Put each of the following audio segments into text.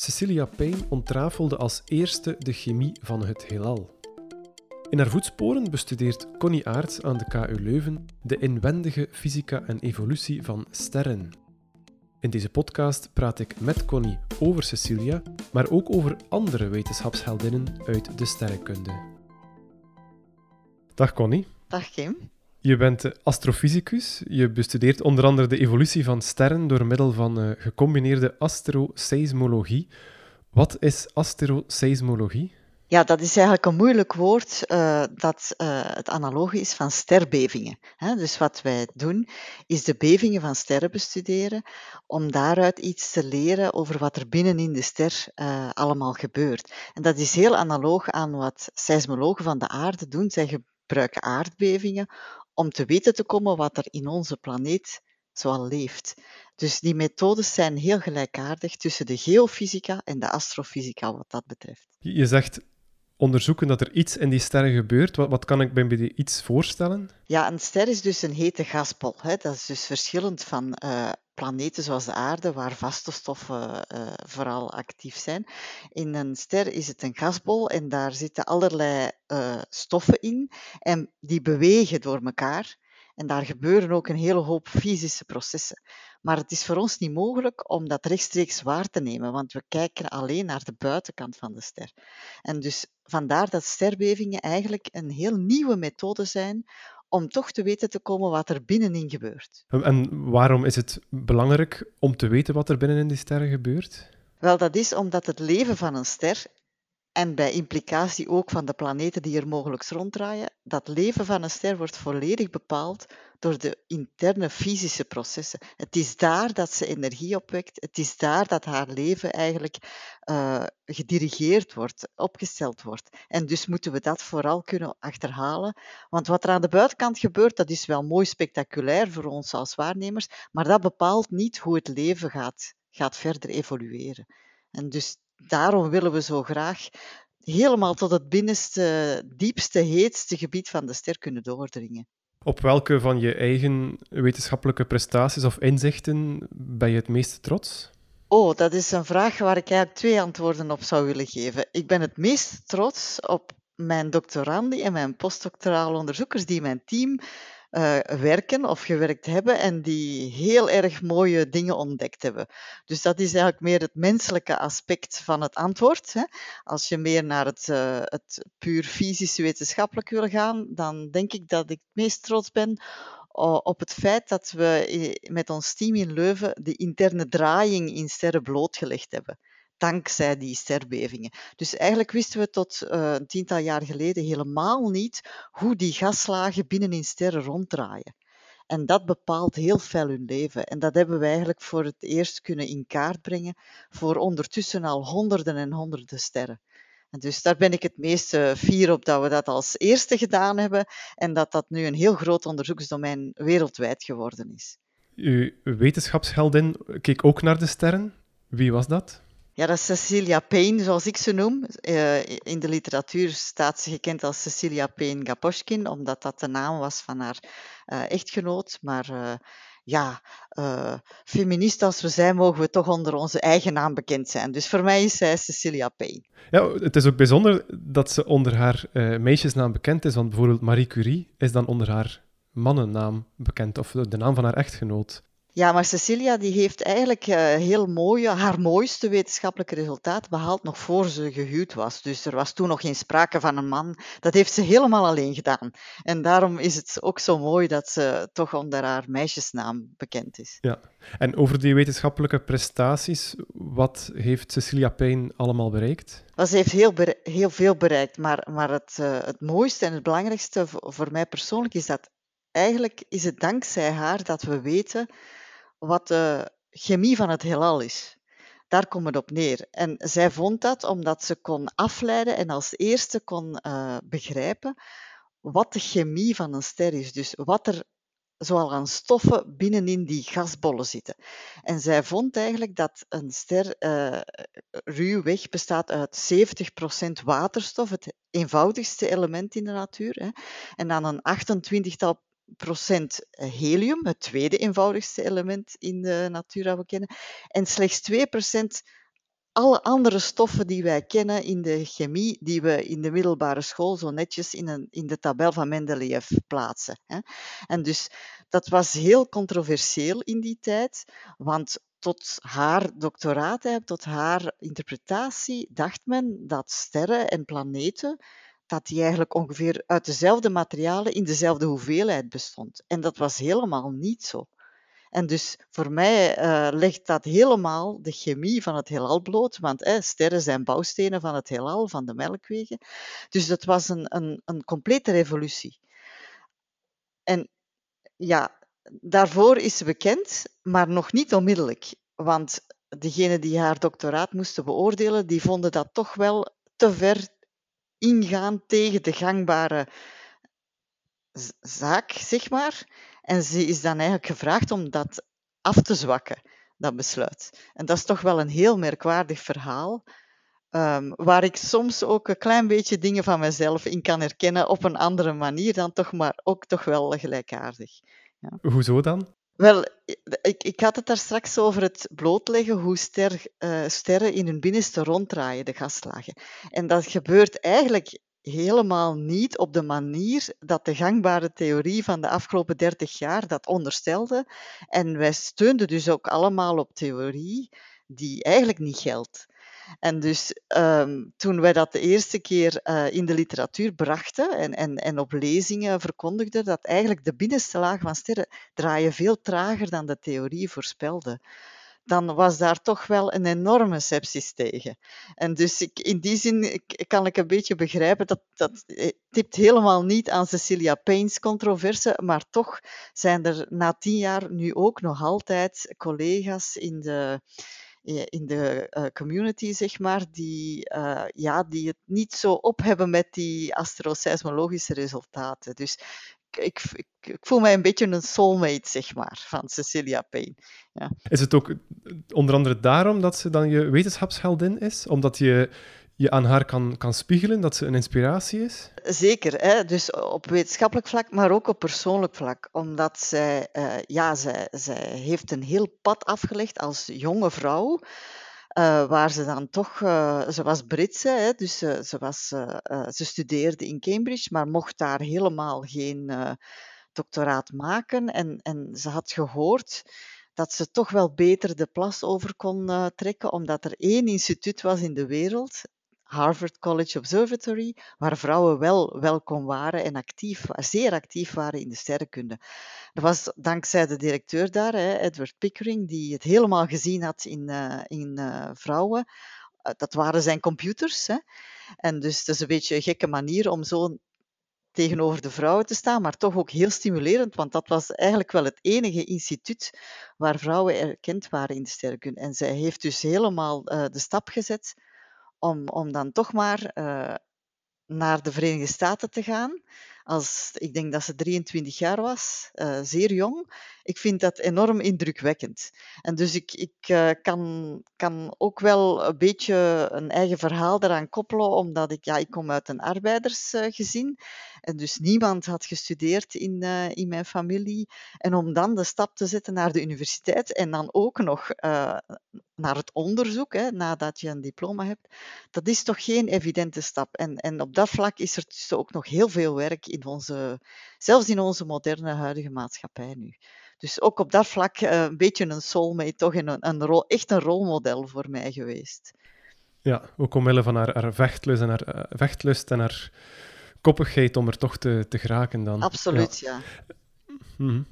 Cecilia Payne ontrafelde als eerste de chemie van het heelal. In haar voetsporen bestudeert Connie Aerts aan de KU Leuven de inwendige fysica en evolutie van sterren. In deze podcast praat ik met Connie over Cecilia, maar ook over andere wetenschapsheldinnen uit de sterrenkunde. Dag Connie. Dag Kim. Je bent astrofysicus. Je bestudeert onder andere de evolutie van sterren door middel van uh, gecombineerde astroseismologie. Wat is astroseismologie? Ja, dat is eigenlijk een moeilijk woord uh, dat uh, het analoog is van sterbevingen. Dus wat wij doen, is de bevingen van sterren bestuderen om daaruit iets te leren over wat er binnenin de ster allemaal gebeurt. En dat is heel analoog aan wat seismologen van de aarde doen. Zij gebruiken aardbevingen om te weten te komen wat er in onze planeet zoal leeft. Dus die methodes zijn heel gelijkaardig tussen de geofysica en de astrofysica wat dat betreft. Je zegt onderzoeken dat er iets in die sterren gebeurt. Wat, wat kan ik bij die iets voorstellen? Ja, een ster is dus een hete gasbol. Hè. Dat is dus verschillend van uh, planeten zoals de aarde, waar vaste stoffen uh, vooral actief zijn. In een ster is het een gasbol en daar zitten allerlei uh, stoffen in en die bewegen door elkaar. En daar gebeuren ook een hele hoop fysische processen. Maar het is voor ons niet mogelijk om dat rechtstreeks waar te nemen, want we kijken alleen naar de buitenkant van de ster. En dus vandaar dat sterbevingen eigenlijk een heel nieuwe methode zijn om toch te weten te komen wat er binnenin gebeurt. En waarom is het belangrijk om te weten wat er binnenin die sterren gebeurt? Wel, dat is omdat het leven van een ster en bij implicatie ook van de planeten die er mogelijk ronddraaien, dat leven van een ster wordt volledig bepaald door de interne fysische processen. Het is daar dat ze energie opwekt, het is daar dat haar leven eigenlijk uh, gedirigeerd wordt, opgesteld wordt. En dus moeten we dat vooral kunnen achterhalen, want wat er aan de buitenkant gebeurt, dat is wel mooi spectaculair voor ons als waarnemers, maar dat bepaalt niet hoe het leven gaat, gaat verder evolueren. En dus daarom willen we zo graag helemaal tot het binnenste, diepste, heetste gebied van de ster kunnen doordringen. Op welke van je eigen wetenschappelijke prestaties of inzichten ben je het meest trots? Oh, dat is een vraag waar ik eigenlijk twee antwoorden op zou willen geven. Ik ben het meest trots op mijn doctorandi en mijn postdoctorale onderzoekers die mijn team uh, werken of gewerkt hebben en die heel erg mooie dingen ontdekt hebben. Dus dat is eigenlijk meer het menselijke aspect van het antwoord. Hè. Als je meer naar het, uh, het puur fysisch wetenschappelijk wil gaan, dan denk ik dat ik het meest trots ben op het feit dat we met ons team in Leuven de interne draaiing in sterren blootgelegd hebben dankzij die sterbevingen. Dus eigenlijk wisten we tot uh, een tiental jaar geleden helemaal niet hoe die gaslagen binnen in sterren ronddraaien. En dat bepaalt heel veel hun leven. En dat hebben we eigenlijk voor het eerst kunnen in kaart brengen voor ondertussen al honderden en honderden sterren. En dus daar ben ik het meest fier op dat we dat als eerste gedaan hebben en dat dat nu een heel groot onderzoeksdomein wereldwijd geworden is. Uw wetenschapsheldin keek ook naar de sterren. Wie was dat? Ja, dat is Cecilia Payne, zoals ik ze noem. Uh, in de literatuur staat ze gekend als Cecilia Payne Gaposchkin, omdat dat de naam was van haar uh, echtgenoot. Maar uh, ja, feminist als we zijn, mogen we toch onder onze eigen naam bekend zijn. Dus voor mij is zij Cecilia Payne. Ja, het is ook bijzonder dat ze onder haar meisjesnaam bekend is, want bijvoorbeeld Marie Curie is dan onder haar mannennaam bekend, of de naam van haar echtgenoot. Ja, maar Cecilia die heeft eigenlijk uh, heel mooie, haar mooiste wetenschappelijke resultaat behaald nog voor ze gehuwd was. Dus er was toen nog geen sprake van een man. Dat heeft ze helemaal alleen gedaan. En daarom is het ook zo mooi dat ze toch onder haar meisjesnaam bekend is. Ja, en over die wetenschappelijke prestaties, wat heeft Cecilia Payne allemaal bereikt? Ze heeft heel, heel veel bereikt, maar, maar het, uh, het mooiste en het belangrijkste voor, voor mij persoonlijk is dat eigenlijk is het dankzij haar dat we weten wat de chemie van het heelal is. Daar komt het op neer. En zij vond dat omdat ze kon afleiden en als eerste kon uh, begrijpen wat de chemie van een ster is. Dus wat er zoal aan stoffen binnenin die gasbollen zitten. En zij vond eigenlijk dat een ster uh, ruwweg bestaat uit 70% waterstof, het eenvoudigste element in de natuur, hè, en dan een 28-tal procent helium, het tweede eenvoudigste element in de natuur dat we kennen, en slechts 2% alle andere stoffen die wij kennen in de chemie, die we in de middelbare school zo netjes in, een, in de tabel van Mendeleev plaatsen. Hè. En dus dat was heel controversieel in die tijd, want tot haar doctoraat, tot haar interpretatie, dacht men dat sterren en planeten dat die eigenlijk ongeveer uit dezelfde materialen in dezelfde hoeveelheid bestond. En dat was helemaal niet zo. En dus voor mij uh, legt dat helemaal de chemie van het heelal bloot, want sterren zijn bouwstenen van het heelal, van de melkwegen. Dus dat was een, een, een complete revolutie. En ja, daarvoor is ze bekend, maar nog niet onmiddellijk. Want degenen die haar doctoraat moesten beoordelen, die vonden dat toch wel te ver ingaan tegen de gangbare zaak, zeg maar. En ze is dan eigenlijk gevraagd om dat af te zwakken, dat besluit. En dat is toch wel een heel merkwaardig verhaal, um, waar ik soms ook een klein beetje dingen van mezelf in kan herkennen op een andere manier dan toch, maar ook toch wel gelijkaardig. Ja. Hoezo dan? Wel, ik, ik had het daar straks over het blootleggen hoe ster, uh, sterren in hun binnenste ronddraaien, de gaslagen. En dat gebeurt eigenlijk helemaal niet op de manier dat de gangbare theorie van de afgelopen 30 jaar dat onderstelde. En wij steunden dus ook allemaal op theorie die eigenlijk niet geldt. En dus um, toen wij dat de eerste keer uh, in de literatuur brachten en, en, en op lezingen verkondigden, dat eigenlijk de binnenste laag van sterren draaien veel trager dan de theorie voorspelde dan was daar toch wel een enorme sepsis tegen. En dus ik, in die zin kan ik een beetje begrijpen dat dat eh, tipt helemaal niet aan Cecilia Payne's controverse, maar toch zijn er na tien jaar nu ook nog altijd collega's in de in de uh, community, zeg maar, die, uh, ja, die het niet zo op hebben met die astroseismologische resultaten. Dus ik, ik, ik, voel mij een beetje een soulmate, zeg maar, van Cecilia Payne. Ja. Is het ook onder andere daarom dat ze dan je wetenschapsheldin is? Omdat je je aan haar kan, kan spiegelen, dat ze een inspiratie is? Zeker, hè? dus op wetenschappelijk vlak, maar ook op persoonlijk vlak. Omdat zij, uh, ja, zij, zij heeft een heel pad afgelegd als jonge vrouw. Uh, waar ze dan toch, uh, ze was Britse, hè, dus ze, was, ze studeerde in Cambridge, maar mocht daar helemaal geen doctoraat maken. En, en ze had gehoord dat ze toch wel beter de plas over kon trekken, omdat er één instituut was in de wereld, Harvard College Observatory, waar vrouwen wel welkom waren en actief, zeer actief waren in de sterrenkunde. Dat was dankzij de directeur daar, Edward Pickering, die het helemaal gezien had in, uh, in uh, vrouwen. Uh, dat waren zijn computers. Hè. En dus het is een beetje een gekke manier om zo tegenover de vrouwen te staan, maar toch ook heel stimulerend, want dat was eigenlijk wel het enige instituut waar vrouwen erkend waren in de sterrenkunde. En zij heeft dus helemaal de stap gezet om, om dan toch maar uh, naar de Verenigde Staten te gaan. Als, ik denk dat ze 23 jaar was, uh, zeer jong. Ik vind dat enorm indrukwekkend. En dus ik, ik uh, kan, kan ook wel een beetje een eigen verhaal eraan koppelen, omdat ik, ja, ik kom uit een arbeidersgezin. En dus niemand had gestudeerd in, uh, in mijn familie. En om dan de stap te zetten naar de universiteit en dan ook nog uh, naar het onderzoek, hè, nadat je een diploma hebt, dat is toch geen evidente stap. En, en op dat vlak is er dus ook nog heel veel werk in onze, zelfs in onze moderne huidige maatschappij nu. Dus ook op dat vlak uh, een beetje een soulmate, toch een, een rol, echt een rolmodel voor mij geweest. Ja, ook omwille van haar, haar vechtlust en haar, vechtlust en haar koppigheid om er toch te, te geraken dan. Absoluut, ja. Mhm.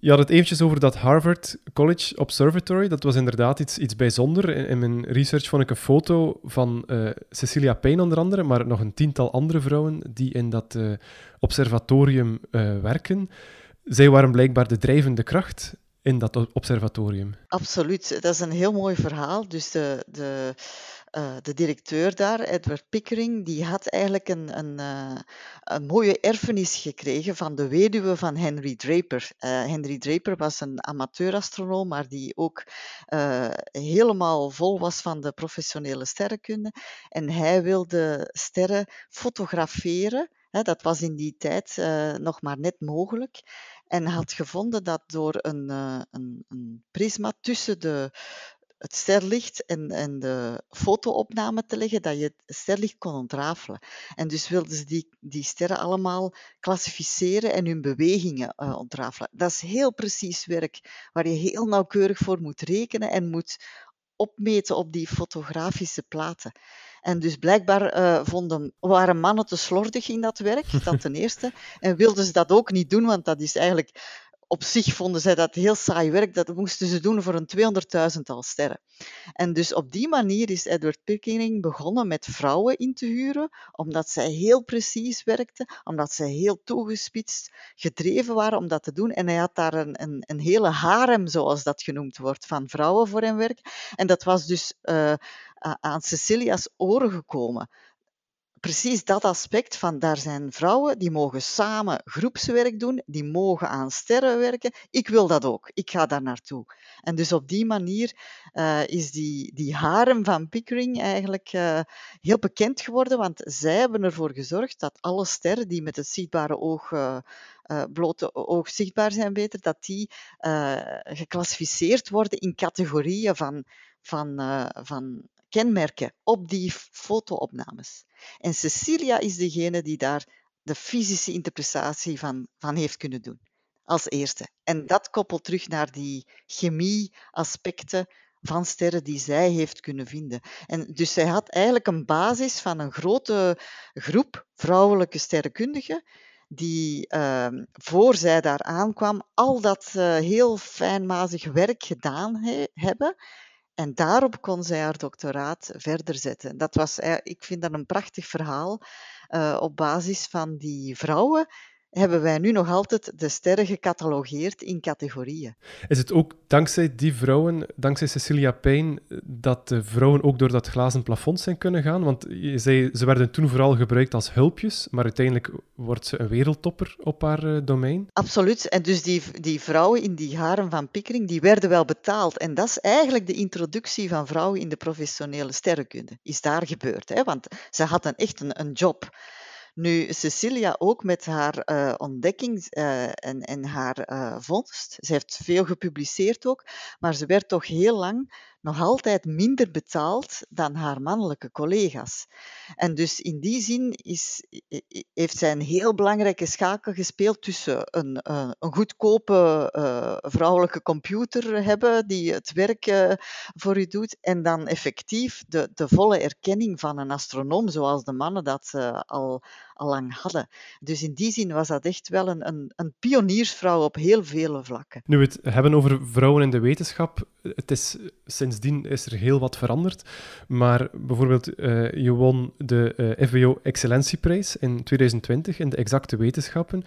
Je had het eventjes over dat Harvard College Observatory. Dat was inderdaad iets, iets bijzonder. In, in mijn research vond ik een foto van uh, Cecilia Payne onder andere, maar nog een tiental andere vrouwen die in dat uh, observatorium uh, werken. Zij waren blijkbaar de drijvende kracht in dat observatorium. Absoluut, dat is een heel mooi verhaal. Dus de, de uh, de directeur daar, Edward Pickering, die had eigenlijk een, een, uh, een mooie erfenis gekregen van de weduwe van Henry Draper. Uh, Henry Draper was een amateurastronoom, maar die ook helemaal vol was van de professionele sterrenkunde. En hij wilde sterren fotograferen. Dat was in die tijd nog maar net mogelijk. En had gevonden dat door een, een, een prisma tussen de, het sterlicht en, en de fotoopname te leggen, dat je het sterlicht kon ontrafelen. En dus wilden ze die, die sterren allemaal klassificeren en hun bewegingen uh, ontrafelen. Dat is heel precies werk, waar je heel nauwkeurig voor moet rekenen en moet opmeten op die fotografische platen. En dus blijkbaar uh, vonden, waren mannen te slordig in dat werk, dat ten eerste. En wilden ze dat ook niet doen, want dat is eigenlijk op zich vonden zij dat heel saai werk. Dat moesten ze doen voor een 200.000-tal sterren. En dus op die manier is Edward Pickering begonnen met vrouwen in te huren, omdat zij heel precies werkten, omdat zij heel toegespitst gedreven waren om dat te doen. En hij had daar een, een, een hele harem, zoals dat genoemd wordt, van vrouwen voor hem werk. En dat was dus uh, aan Cecilia's oren gekomen precies dat aspect van daar zijn vrouwen die mogen samen groepswerk doen, die mogen aan sterren werken. Ik wil dat ook. Ik ga daar naartoe. En dus op die manier uh, is die, die harem van Pickering eigenlijk uh, heel bekend geworden, want zij hebben ervoor gezorgd dat alle sterren die met het zichtbare oog uh, blote oog zichtbaar zijn beter, dat die geclassificeerd worden in categorieën van, van, van kenmerken op die fotoopnames. En Cecilia is degene die daar de fysische interpretatie van, van heeft kunnen doen. Als eerste. En dat koppelt terug naar die chemie-aspecten van sterren die zij heeft kunnen vinden. En dus zij had eigenlijk een basis van een grote groep vrouwelijke sterrenkundigen die uh, voor zij daar aankwam al dat uh, heel fijnmazig werk gedaan he hebben en daarop kon zij haar doctoraat verder zetten. Dat was, ik vind dat een prachtig verhaal uh, op basis van die vrouwen hebben wij nu nog altijd de sterren gecatalogeerd in categorieën. Is het ook dankzij die vrouwen, dankzij Cecilia Payne, dat de vrouwen ook door dat glazen plafond zijn kunnen gaan? Want je zei, ze werden toen vooral gebruikt als hulpjes, maar uiteindelijk wordt ze een wereldtopper op haar uh, domein. Absoluut. En dus die, die vrouwen in die haren van Pickering, die werden wel betaald. En dat is eigenlijk de introductie van vrouwen in de professionele sterrenkunde. Is daar gebeurd. Hè? Want ze hadden echt een, een job. Nu, Cecilia ook met haar uh, ontdekking uh, en, en haar uh, vondst. Ze heeft veel gepubliceerd ook, maar ze werd toch heel lang nog altijd minder betaald dan haar mannelijke collega's. En dus in die zin is, heeft zij een heel belangrijke schakel gespeeld tussen een, eh, een goedkope uh, vrouwelijke computer hebben die het werk uh, voor u doet en dan effectief de, de volle erkenning van een astronoom zoals de mannen dat al, al hadden. Dus in die zin was dat echt wel een, een, een pioniersvrouw op heel vele vlakken. Nu we het hebben over vrouwen in de wetenschap, het is sinds sindsdien is er heel wat veranderd. Maar bijvoorbeeld, uh, je won de eh, FWO Excellentieprijs in 2020 in de exacte wetenschappen.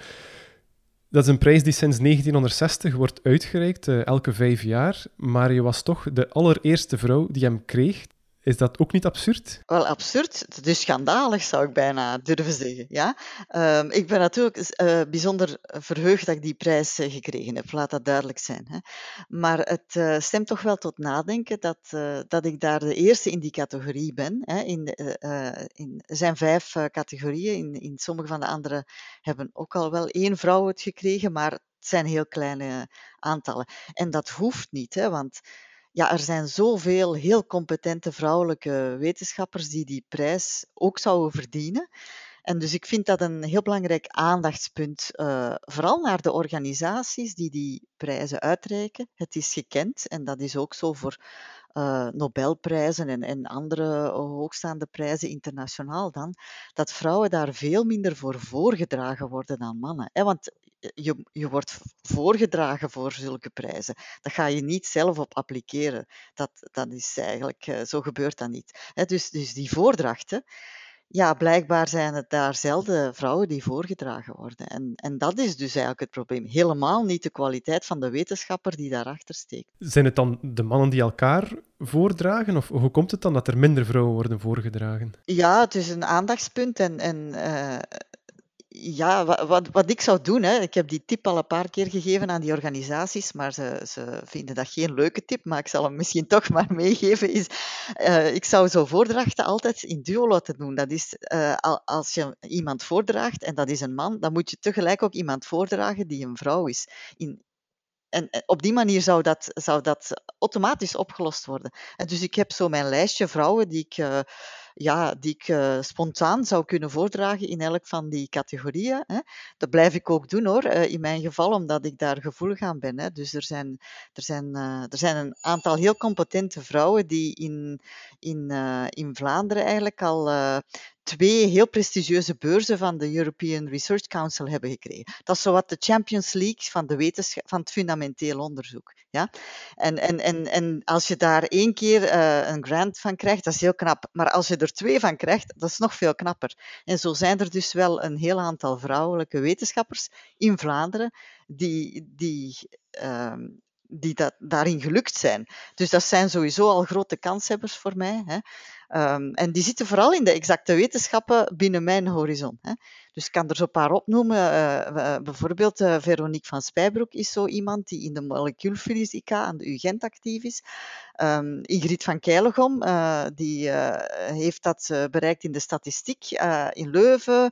Dat is een prijs die sinds 1960 wordt uitgereikt, uh, elke vijf jaar. Maar je was toch de allereerste vrouw die hem kreeg. Is dat ook niet absurd? Wel, absurd, dus schandalig zou ik bijna durven zeggen. Ja? Uh, ik ben natuurlijk uh, bijzonder verheugd dat ik die prijs uh, gekregen heb, laat dat duidelijk zijn. Hè. Maar het uh, stemt toch wel tot nadenken dat, dat ik daar de eerste in die categorie ben. Hè. In, in, er zijn vijf categorieën, in, in sommige van de andere hebben ook al wel één vrouw het gekregen, maar het zijn heel kleine aantallen. En dat hoeft niet, hè, want ja, er zijn zoveel heel competente vrouwelijke wetenschappers die die prijs ook zouden verdienen. En dus ik vind dat een heel belangrijk aandachtspunt, uh, vooral naar de organisaties die die prijzen uitreiken. Het is gekend en dat is ook zo voor uh, Nobelprijzen en, en andere hoogstaande prijzen internationaal dan, dat vrouwen daar veel minder voor voorgedragen worden dan mannen. Want je, je wordt voorgedragen voor zulke prijzen. Dat ga je niet zelf op appliceren. Dat, dat is eigenlijk, uh, zo gebeurt dat niet. dus, dus die voordrachten, ja, blijkbaar zijn het daar zelden vrouwen die voorgedragen worden. En, en dat is dus eigenlijk het probleem. Helemaal niet de kwaliteit van de wetenschapper die daarachter steekt. Zijn het dan de mannen die elkaar voordragen? Of hoe komt het dan dat er minder vrouwen worden voorgedragen? Ja, het is een aandachtspunt. En, en uh, ja, wat, wat ik zou doen, hè, ik heb die tip al een paar keer gegeven aan die organisaties, maar ze, ze vinden dat geen leuke tip, maar ik zal hem misschien toch maar meegeven, is uh, ik zou zo voordrachten altijd in duo laten doen. Dat is, uh, als je iemand voordraagt en dat is een man, dan moet je tegelijk ook iemand voordragen die een vrouw is. In, en op die manier zou dat, zou dat automatisch opgelost worden. En dus ik heb zo mijn lijstje vrouwen die ik, ja, die ik uh, spontaan zou kunnen voordragen in elk van die categorieën. Hè. Dat blijf ik ook doen hoor, uh, in mijn geval, omdat ik daar gevoelig aan ben. Hè. Dus er zijn, er, zijn, er zijn een aantal heel competente vrouwen die in, in, in Vlaanderen eigenlijk al twee heel prestigieuze beurzen van de European Research Council hebben gekregen. Dat is zowat de Champions League van, de wetenschap, van het fundamenteel onderzoek. Ja? En, en, en, en als je daar één keer uh, een grant van krijgt, dat is heel knap. Maar als je er twee van krijgt, dat is nog veel knapper. En zo zijn er dus wel een heel aantal vrouwelijke wetenschappers in Vlaanderen die, die uh, die dat, daarin gelukt zijn. Dus dat zijn sowieso al grote kanshebbers voor mij. Hè. Um, en die zitten vooral in de exacte wetenschappen binnen mijn horizon. Hè. Dus ik kan er zo een paar opnoemen. Uh, bijvoorbeeld uh, Veronique van Spijbroek is zo iemand die in de molecuulfysica aan de UGent actief is. Um, Ingrid van Keilegom, die heeft dat bereikt in de statistiek in Leuven.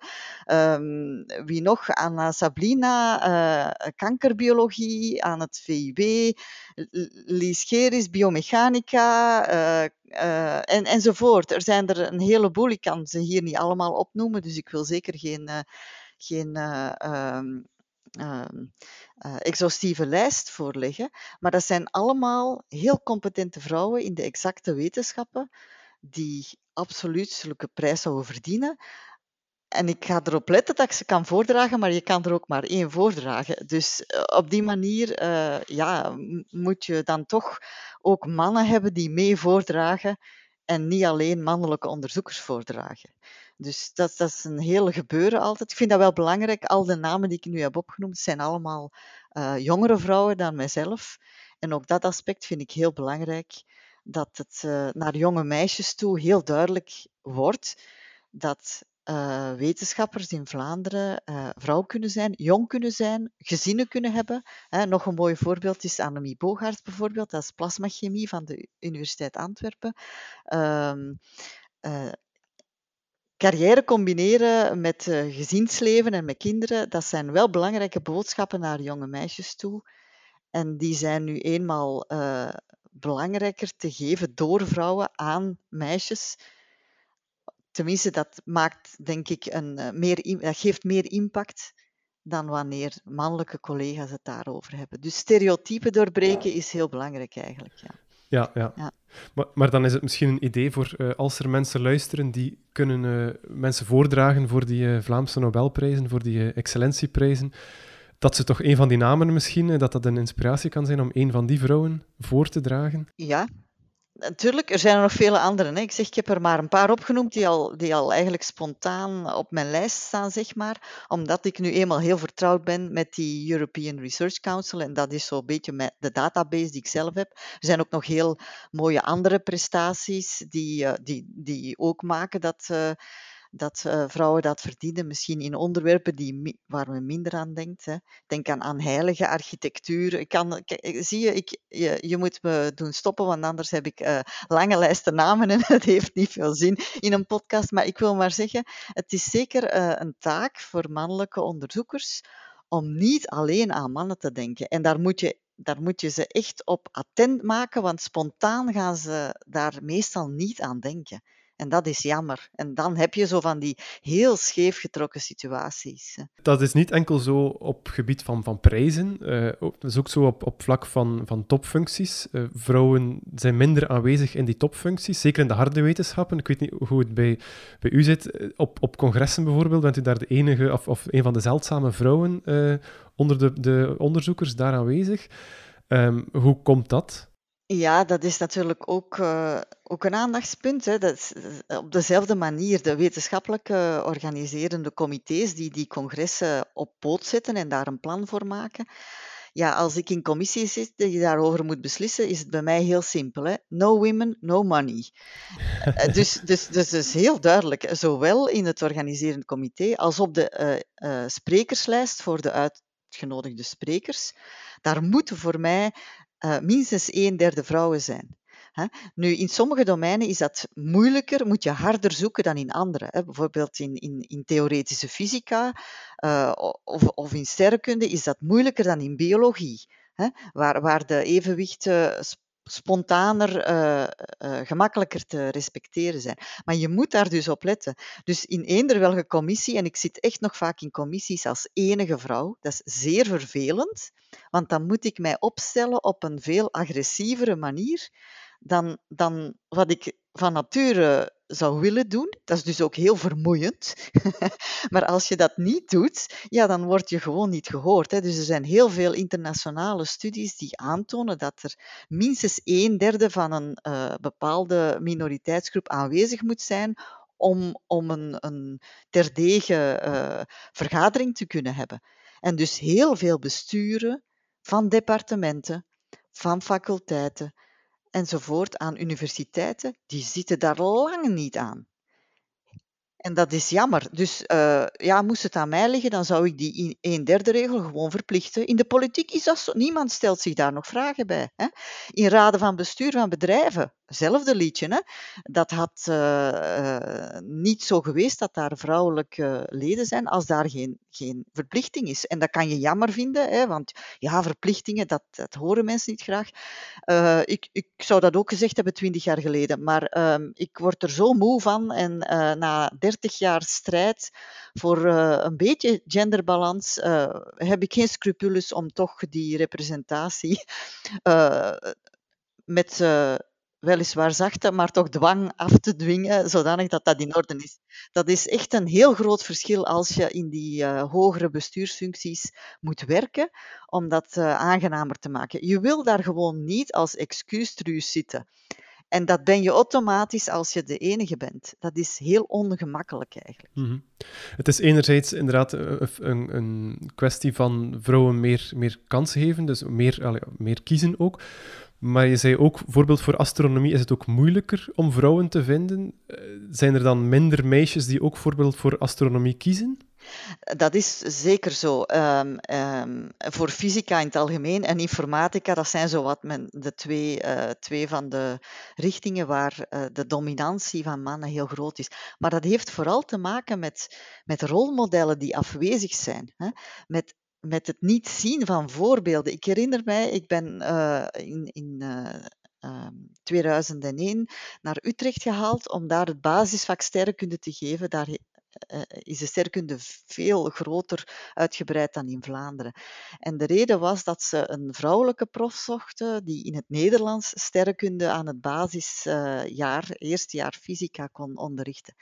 Um, wie nog? Anna Sablina, kankerbiologie aan het VIB. Lies Geris, biomechanica, en, enzovoort. Er zijn er een heleboel. Ik kan ze hier niet allemaal opnoemen, dus ik wil zeker geen eh, geen um, exhaustieve lijst voorleggen. Maar dat zijn allemaal heel competente vrouwen in de exacte wetenschappen die absoluut zulke prijs zouden verdienen. En ik ga erop letten dat ik ze kan voordragen, maar je kan er ook maar één voordragen. Dus op die manier uh, ja, moet je dan toch ook mannen hebben die mee voordragen en niet alleen mannelijke onderzoekers voordragen. Dus dat, dat is een hele gebeuren altijd. Ik vind dat wel belangrijk. Al de namen die ik nu heb opgenoemd zijn allemaal uh, jongere vrouwen dan mijzelf. En ook dat aspect vind ik heel belangrijk. Dat het naar jonge meisjes toe heel duidelijk wordt dat uh, wetenschappers in Vlaanderen uh, vrouw kunnen zijn, jong kunnen zijn, gezinnen kunnen hebben. Nog een mooi voorbeeld is Annemie Bogaert bijvoorbeeld, dat is plasmachemie van de Universiteit Antwerpen. Uh, carrière combineren met gezinsleven en met kinderen, dat zijn wel belangrijke boodschappen naar jonge meisjes toe. En die zijn nu eenmaal belangrijker te geven door vrouwen aan meisjes. Tenminste, dat maakt denk ik een, uh, meer, dat geeft meer impact dan wanneer mannelijke collega's het daarover hebben. Dus stereotypen doorbreken is heel belangrijk eigenlijk. Ja. Ja, ja. ja. Maar, maar, dan is het misschien een idee voor uh, als er mensen luisteren die kunnen uh, mensen voordragen voor die uh, Vlaamse Nobelprijzen, voor die excellentieprijzen, dat ze toch een van die namen misschien, dat dat een inspiratie kan zijn om een van die vrouwen voor te dragen? Ja, Natuurlijk, er zijn er nog vele anderen. Hè. Ik zeg, ik heb er maar een paar opgenoemd die al, die al eigenlijk spontaan op mijn lijst staan, zeg maar. Omdat ik nu eenmaal heel vertrouwd ben met die European Research Council. En dat is zo'n beetje de database die ik zelf heb. Er zijn ook nog heel mooie andere prestaties die, uh, die, die ook maken dat... Uh, dat uh, vrouwen dat verdienen, misschien in onderwerpen die, waar men minder aan denkt. Hè. Denk aan, heilige architectuur. Ik kan, zie je, ik, je, je, moet me doen stoppen, want anders heb ik uh, lange lijsten namen en het heeft niet veel zin in een podcast. Maar ik wil maar zeggen, het is zeker een taak voor mannelijke onderzoekers om niet alleen aan mannen te denken. En daar moet je daar moet je ze echt op attent maken, want spontaan gaan ze daar meestal niet aan denken. En dat is jammer. En dan heb je zo van die heel scheef getrokken situaties. Dat is niet enkel zo op gebied van, van prijzen, uh, dat is ook zo op, op vlak van, van topfuncties. Uh, vrouwen zijn minder aanwezig in die topfuncties, zeker in de harde wetenschappen. Ik weet niet hoe het bij, bij u zit. Eh, op, op congressen bijvoorbeeld, bent u daar de enige of, of een van de zeldzame vrouwen onder de, de onderzoekers daar aanwezig. Um, hoe komt dat? Ja, dat is natuurlijk ook, uh, ook een aandachtspunt. Hè. Dat is, eh, op dezelfde manier de wetenschappelijke organiserende comité's die die congressen op poot zetten en daar een plan voor maken. Ja, als ik in commissie zit die daarover moet beslissen, is het bij mij heel simpel. Hè. No women, no money. Eh, dus, dus, dus, dus heel duidelijk, zowel in het organiserende comité als op de sprekerslijst voor de uitgenodigde sprekers. Daar moeten voor mij uh, minstens een derde vrouwen zijn. Nu, in sommige domeinen is dat moeilijker, moet je harder zoeken dan in andere. Bijvoorbeeld in, in, in theoretische fysica uh, of, of in sterrenkunde is dat moeilijker dan in biologie. waar, waar de evenwichten spontaner, uh, uh, gemakkelijker te respecteren zijn. Maar je moet daar dus op letten. Dus in eender welke commissie, en ik zit echt nog vaak in commissies als enige vrouw, dat is zeer vervelend, want dan moet ik mij opstellen op een veel agressievere manier dan, dan wat ik van nature zou willen doen. Dat is dus ook heel vermoeiend. maar als je dat niet doet, ja, dan word je gewoon niet gehoord. Hè. Dus er zijn heel veel internationale studies die aantonen dat er minstens een derde van een uh, bepaalde minoriteitsgroep aanwezig moet zijn om, om een, een terdege uh, vergadering te kunnen hebben. En dus heel veel besturen van departementen, van faculteiten, enzovoort aan universiteiten, die zitten daar lang niet aan. En dat is jammer. Dus uh, ja, moest het aan mij liggen, dan zou ik die een derde regel gewoon verplichten. In de politiek is dat. Niemand stelt zich daar nog vragen bij. Hè? In raden van bestuur van bedrijven Hetzelfde liedje. Hè? Dat had uh, niet zo geweest dat daar vrouwelijke leden zijn als daar geen, geen verplichting is. En dat kan je jammer vinden, hè? want ja, verplichtingen, dat, horen mensen niet graag. Ik, ik zou dat ook gezegd hebben twintig jaar geleden, maar uh, ik word er zo moe van en na dertig jaar strijd voor een beetje genderbalans heb ik geen scrupules om toch die representatie met weliswaar zachte, maar toch dwang af te dwingen, zodanig dat dat in orde is. Dat is echt een heel groot verschil als je in die hogere bestuursfuncties moet werken, om dat aangenamer te maken. Je wil daar gewoon niet als excuustruus zitten. En dat ben je automatisch als je de enige bent. Dat is heel ongemakkelijk eigenlijk. -hmm. Het is enerzijds inderdaad eh, een, een, kwestie van vrouwen meer, meer kansen geven, dus meer, meer kiezen ook. Maar je zei ook, bijvoorbeeld voor astronomie is het ook moeilijker om vrouwen te vinden. Eh, zijn er dan minder meisjes die ook bijvoorbeeld voor astronomie kiezen? Dat is zeker zo. Um, um, voor fysica in het algemeen en informatica, dat zijn zowat men, de twee, uh, twee van de richtingen waar uh, de dominantie van mannen heel groot is. Maar dat heeft vooral te maken met, met rolmodellen die afwezig zijn. Hè? Met met het niet zien van voorbeelden. Ik herinner mij, ik ben uh, in, in uh, 2001 naar Utrecht gehaald om daar het basisvak sterrenkunde te geven. Daar is de sterrenkunde veel groter uitgebreid dan in Vlaanderen. En de reden was dat ze een vrouwelijke prof zochten die in het Nederlands sterrenkunde aan het basisjaar, eerste jaar fysica kon onderrichten.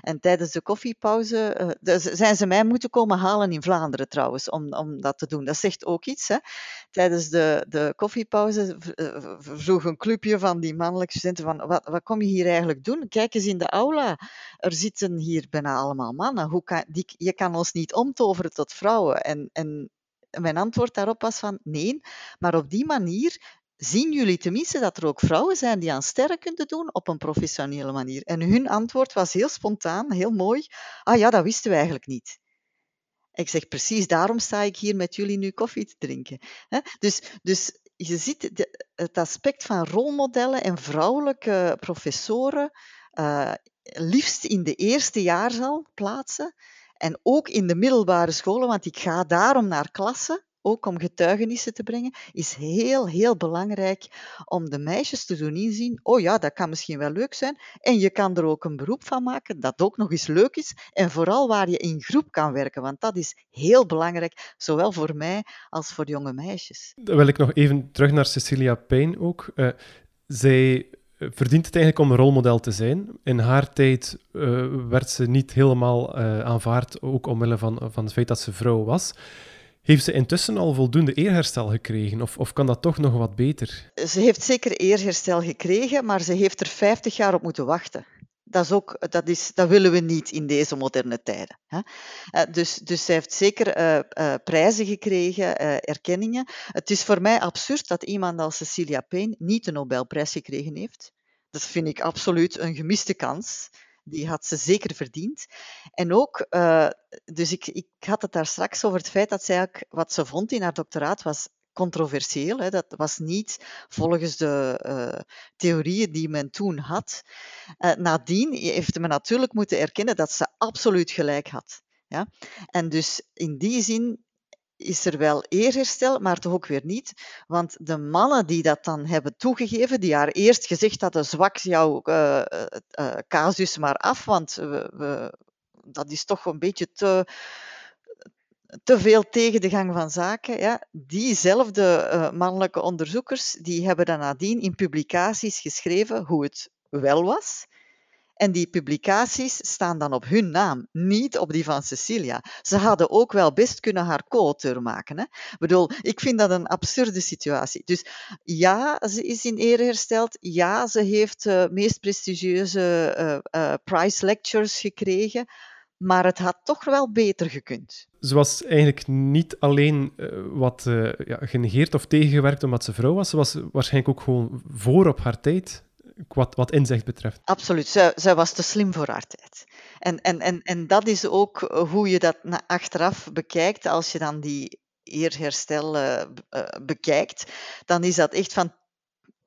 En tijdens de koffiepauze de, zijn ze mij moeten komen halen in Vlaanderen trouwens, om, om dat te doen. Dat zegt ook iets. Hè. Tijdens de, de koffiepauze vroeg een clubje van die mannelijke studenten van wat, wat kom je hier eigenlijk doen? Kijk eens in de aula. Er zitten hier bijna mannen. Hoe je kan ons niet omtoveren tot vrouwen. En, en mijn antwoord daarop was van nee, maar op die manier zien jullie tenminste dat er ook vrouwen zijn die aan sterrenkunde doen op een professionele manier. En hun antwoord was heel spontaan, heel mooi. Ah ja, dat wisten we eigenlijk niet. Ik zeg precies, daarom sta ik hier met jullie nu koffie te drinken. Dus, dus je ziet het aspect van rolmodellen en vrouwelijke professoren uh, liefst in de eerste jaarzaal plaatsen. En ook in de middelbare scholen, want ik ga daarom naar klassen, ook om getuigenissen te brengen, is heel, heel belangrijk om de meisjes te doen inzien, oh ja, dat kan misschien wel leuk zijn. En je kan er ook een beroep van maken dat ook nog eens leuk is. En vooral waar je in groep kan werken, want dat is heel belangrijk, zowel voor mij als voor jonge meisjes. Dan wil ik nog even terug naar Cecilia Payne ook. Uh, zij verdient het eigenlijk om een rolmodel te zijn. In haar tijd uh, werd ze niet helemaal uh, aanvaard, ook omwille van, van het feit dat ze vrouw was. Heeft ze intussen al voldoende eerherstel gekregen, of, of kan dat toch nog wat beter? Ze heeft zeker eerherstel gekregen, maar ze heeft er 50 jaar op moeten wachten. Dat, is ook, dat, is, dat willen we niet in deze moderne tijden. Hè? Uh, dus, dus zij heeft zeker uh, uh, prijzen gekregen, erkenningen. Het is voor mij absurd dat iemand als Cecilia Payne niet de Nobelprijs gekregen heeft. Dat vind ik absoluut een gemiste kans. Die had ze zeker verdiend. En ook, dus ik, ik had het daar straks over het feit dat zij wat ze vond in haar doctoraat was controversieel. Hè. Dat was niet volgens de uh, theorieën die men toen had. Uh, nadien heeft men natuurlijk moeten erkennen dat ze absoluut gelijk had. Ja? En dus in die zin is er wel eerherstel, maar toch ook weer niet. Want de mannen die dat dan hebben toegegeven, die haar eerst gezegd hadden, zwak jouw uh, casus maar af, want we, we, dat is toch een beetje te, te veel tegen de gang van zaken. Ja. Diezelfde uh, mannelijke onderzoekers, die hebben dan nadien in publicaties geschreven hoe het wel was. En die publicaties staan dan op hun naam, niet op die van Cecilia. Ze hadden ook wel best kunnen haar co-auteur maken. Hè? Ik bedoel, ik vind dat een absurde situatie. Dus ja, ze is in ere hersteld. Ja, ze heeft de uh, meest prestigieuze uh, prize lectures gekregen. Maar het had toch wel beter gekund. Ze was eigenlijk niet alleen wat ja, genegeerd of tegengewerkt omdat ze vrouw was. Ze was waarschijnlijk ook gewoon voor op haar tijd wat, wat inzicht betreft. Absoluut, zij, zij was te slim voor haar tijd. En, en, en, en dat is ook hoe je dat achteraf bekijkt, als je dan die eerherstel uh, bekijkt, dan is dat echt van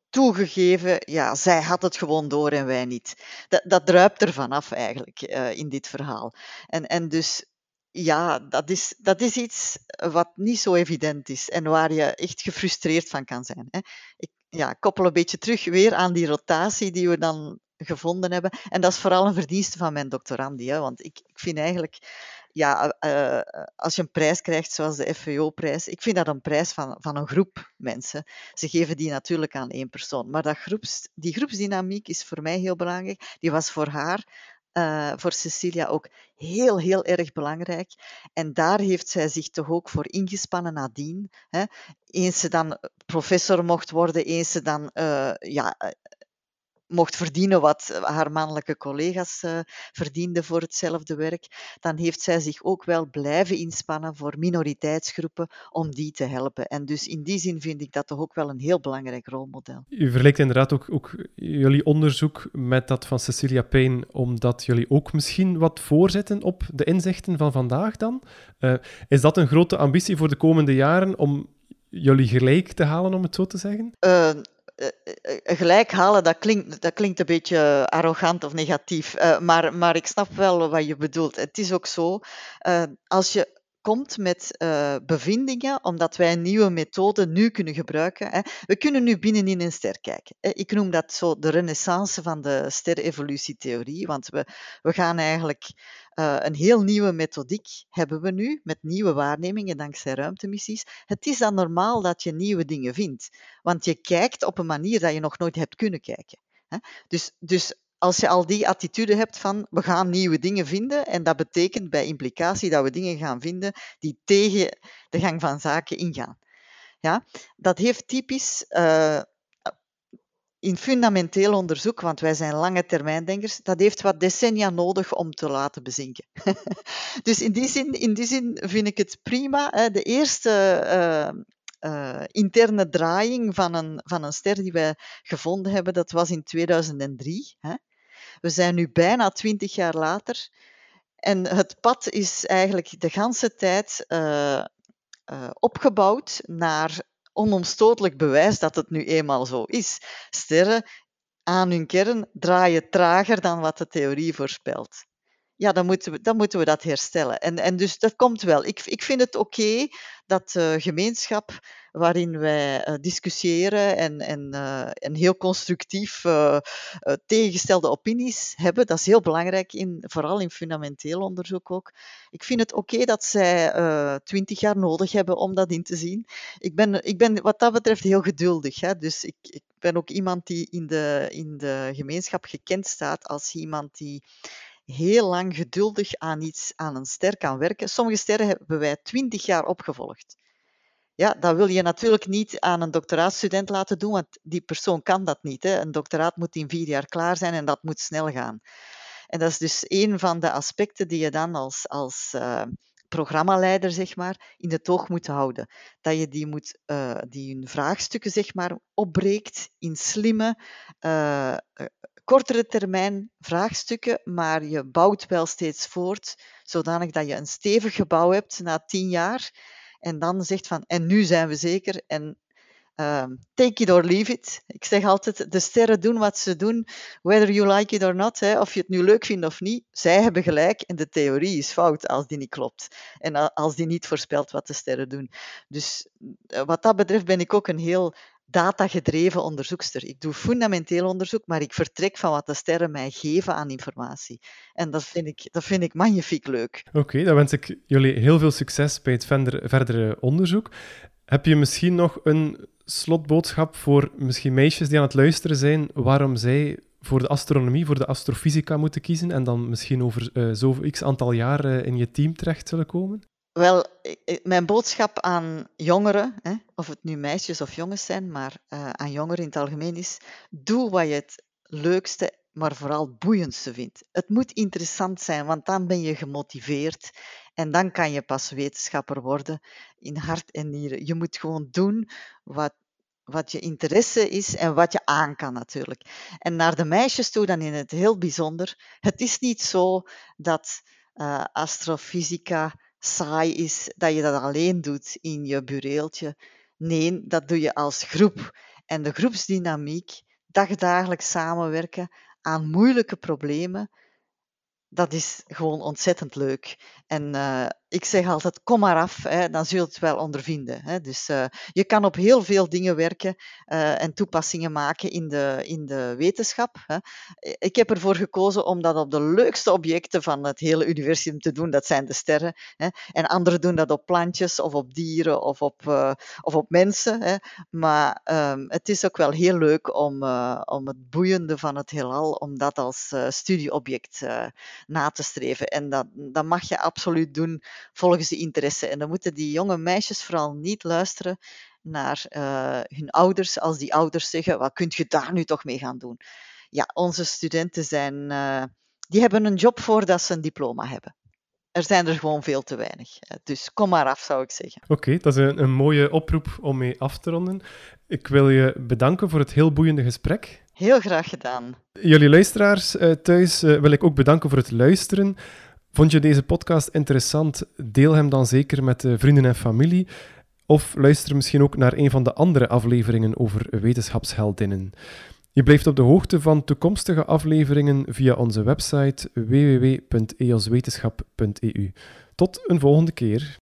toegegeven, ja, zij had het gewoon door en wij niet. Dat, dat druipt er vanaf eigenlijk uh, in dit verhaal. En, en dus ja, dat is, dat is iets wat niet zo evident is en waar je echt gefrustreerd van kan zijn. Hè. Ik ja, koppel een beetje terug weer aan die rotatie die we dan gevonden hebben. En dat is vooral een verdienste van mijn doctorandi. Hè, want ik, ik vind eigenlijk, ja, uh, als je een prijs krijgt zoals de FVO-prijs, ik vind dat een prijs van, van een groep mensen. Ze geven die natuurlijk aan één persoon. Maar dat groeps, die groepsdynamiek is voor mij heel belangrijk. Die was voor haar uh, voor Cecilia ook heel, heel erg belangrijk. En daar heeft zij zich toch ook voor ingespannen nadien. Hè. Eens ze dan professor mocht worden, eens ze dan ja, mocht verdienen wat haar mannelijke collega's uh, verdienden voor hetzelfde werk, dan heeft zij zich ook wel blijven inspannen voor minoriteitsgroepen om die te helpen. En dus in die zin vind ik dat toch ook wel een heel belangrijk rolmodel. U vergelijkt inderdaad ook, ook jullie onderzoek met dat van Cecilia Payne, omdat jullie ook misschien wat voorzetten op de inzichten van vandaag dan. Uh, is dat een grote ambitie voor de komende jaren om jullie gelijk te halen, om het zo te zeggen? Uh, eh, eh, gelijk halen, dat klinkt, dat klinkt een beetje arrogant of negatief. Uh, maar, maar ik snap wel wat je bedoelt. Het is ook zo, als je komt met uh, bevindingen, omdat wij een nieuwe methode nu kunnen gebruiken. Hè. We kunnen nu binnenin een ster kijken. Ik noem dat zo de renaissance van de sterrevolutietheorie, want we, we gaan eigenlijk uh, een heel nieuwe methodiek hebben we nu, met nieuwe waarnemingen dankzij ruimtemissies. Het is dan normaal dat je nieuwe dingen vindt, want je kijkt op een manier dat je nog nooit hebt kunnen kijken. Hè. Dus, dus als je al die attitude hebt van we gaan nieuwe dingen vinden, en dat betekent bij implicatie dat we dingen gaan vinden die tegen de gang van zaken ingaan. Ja, dat heeft typisch uh, in fundamenteel onderzoek, want wij zijn lange termijndenkers, dat heeft wat decennia nodig om te laten bezinken. dus in die, zin, in die zin vind ik het prima. Hè. De eerste uh, uh, interne draaiing van een, van een ster die wij gevonden hebben, dat was in 2003. Hè. We zijn nu bijna twintig jaar later. En het pad is eigenlijk de ganse tijd uh, uh, opgebouwd naar onomstotelijk bewijs dat het nu eenmaal zo is. Sterren aan hun kern draaien trager dan wat de theorie voorspelt. Ja, dan moeten we, dan moeten we dat herstellen. En, en dus dat komt wel. Ik, ik vind het oké dat de gemeenschap waarin wij uh, discussiëren en, en, uh, en heel constructief uh, tegengestelde opinies hebben. Dat is heel belangrijk, in, vooral in fundamenteel onderzoek ook. Ik vind het oké dat zij twintig jaar nodig hebben om dat in te zien. Ik ben, ik ben wat dat betreft heel geduldig. Hè? Dus ik, ik ben ook iemand die in de, in de gemeenschap gekend staat als iemand die heel lang geduldig aan iets, aan een ster kan werken. Sommige sterren hebben wij twintig jaar opgevolgd. Ja, dat wil je natuurlijk niet aan een doctoraatstudent laten doen, want die persoon kan dat niet. Hè. Een doctoraat moet in vier jaar klaar zijn en dat moet snel gaan. En dat is dus een van de aspecten die je dan als, als uh, programmaleider zeg maar, in het oog moet houden. Dat je die, moet, uh, die hun vraagstukken zeg maar, opbreekt in slimme, uh, kortere termijn vraagstukken, maar je bouwt wel steeds voort, zodanig dat je een stevig gebouw hebt na tien jaar en dan zegt van, en nu zijn we zeker, en ehm, take it or leave it. Ik zeg altijd, de sterren doen wat ze doen, whether you like it or not. Hè, of je het nu leuk vindt of niet. Zij hebben gelijk en de theorie is fout als die niet klopt. En als die niet voorspelt wat de sterren doen. Dus eh, wat dat betreft ben ik ook een heel datagedreven onderzoekster. Ik doe fundamenteel onderzoek, maar ik vertrek van wat de sterren mij geven aan informatie. En dat vind ik, dat vind ik magnifiek leuk. Oké, dan wens ik jullie heel veel succes bij het verdere onderzoek. Heb je misschien nog een slotboodschap voor misschien meisjes die aan het luisteren zijn, waarom zij voor de astronomie, voor de astrofysica moeten kiezen en dan misschien over uh, zoveel x aantal jaar uh, in je team terecht zullen komen? Wel, mijn boodschap aan jongeren, hè, of het nu meisjes of jongens zijn, maar uh, aan jongeren in het algemeen is: doe wat je het leukste, maar vooral boeiendste vindt. Het moet interessant zijn, want dan ben je gemotiveerd en dan kan je pas wetenschapper worden in hart en nieren. Je moet gewoon doen wat, wat je interesse is en wat je aan kan natuurlijk. En naar de meisjes toe dan in het heel bijzonder. Het is niet zo dat astrofysica saai is, dat je dat alleen doet in je bureeltje. Nee, dat doe je als groep. En de groepsdynamiek, dagdagelijks samenwerken aan moeilijke problemen, dat is gewoon ontzettend leuk. En uh, ik zeg altijd, kom maar af, hè, dan zul je het wel ondervinden. Hè. Dus uh, je kan op heel veel dingen werken uh, en toepassingen maken in de, in de wetenschap. Hè. Ik heb ervoor gekozen om dat op de leukste objecten van het hele universum te doen, dat zijn de sterren. Hè. En anderen doen dat op plantjes of op dieren of op, uh, of op mensen. Maar um, het is ook wel heel leuk om, om het boeiende van het heelal, om dat als studieobject na te streven. En dat, dat mag je absoluut doen volgens de interesse. En dan moeten die jonge meisjes vooral niet luisteren naar uh, hun ouders als die ouders zeggen, wat kunt je daar nu toch mee gaan doen? Ja, onze studenten zijn, uh, die hebben een job voordat ze een diploma hebben. Er zijn er gewoon veel te weinig. Dus kom maar af, zou ik zeggen. Oké, dat is een, een mooie oproep om mee af te ronden. Ik wil je bedanken voor het heel boeiende gesprek. Heel graag gedaan. Jullie luisteraars uh, thuis wil ik ook bedanken voor het luisteren. Vond je deze podcast interessant? Deel hem dan zeker met uh, vrienden en familie. Of luister misschien ook naar een van de andere afleveringen over wetenschapsheldinnen. Je blijft op de hoogte van toekomstige afleveringen via onze website www.eoswetenschap.eu. Tot een volgende keer.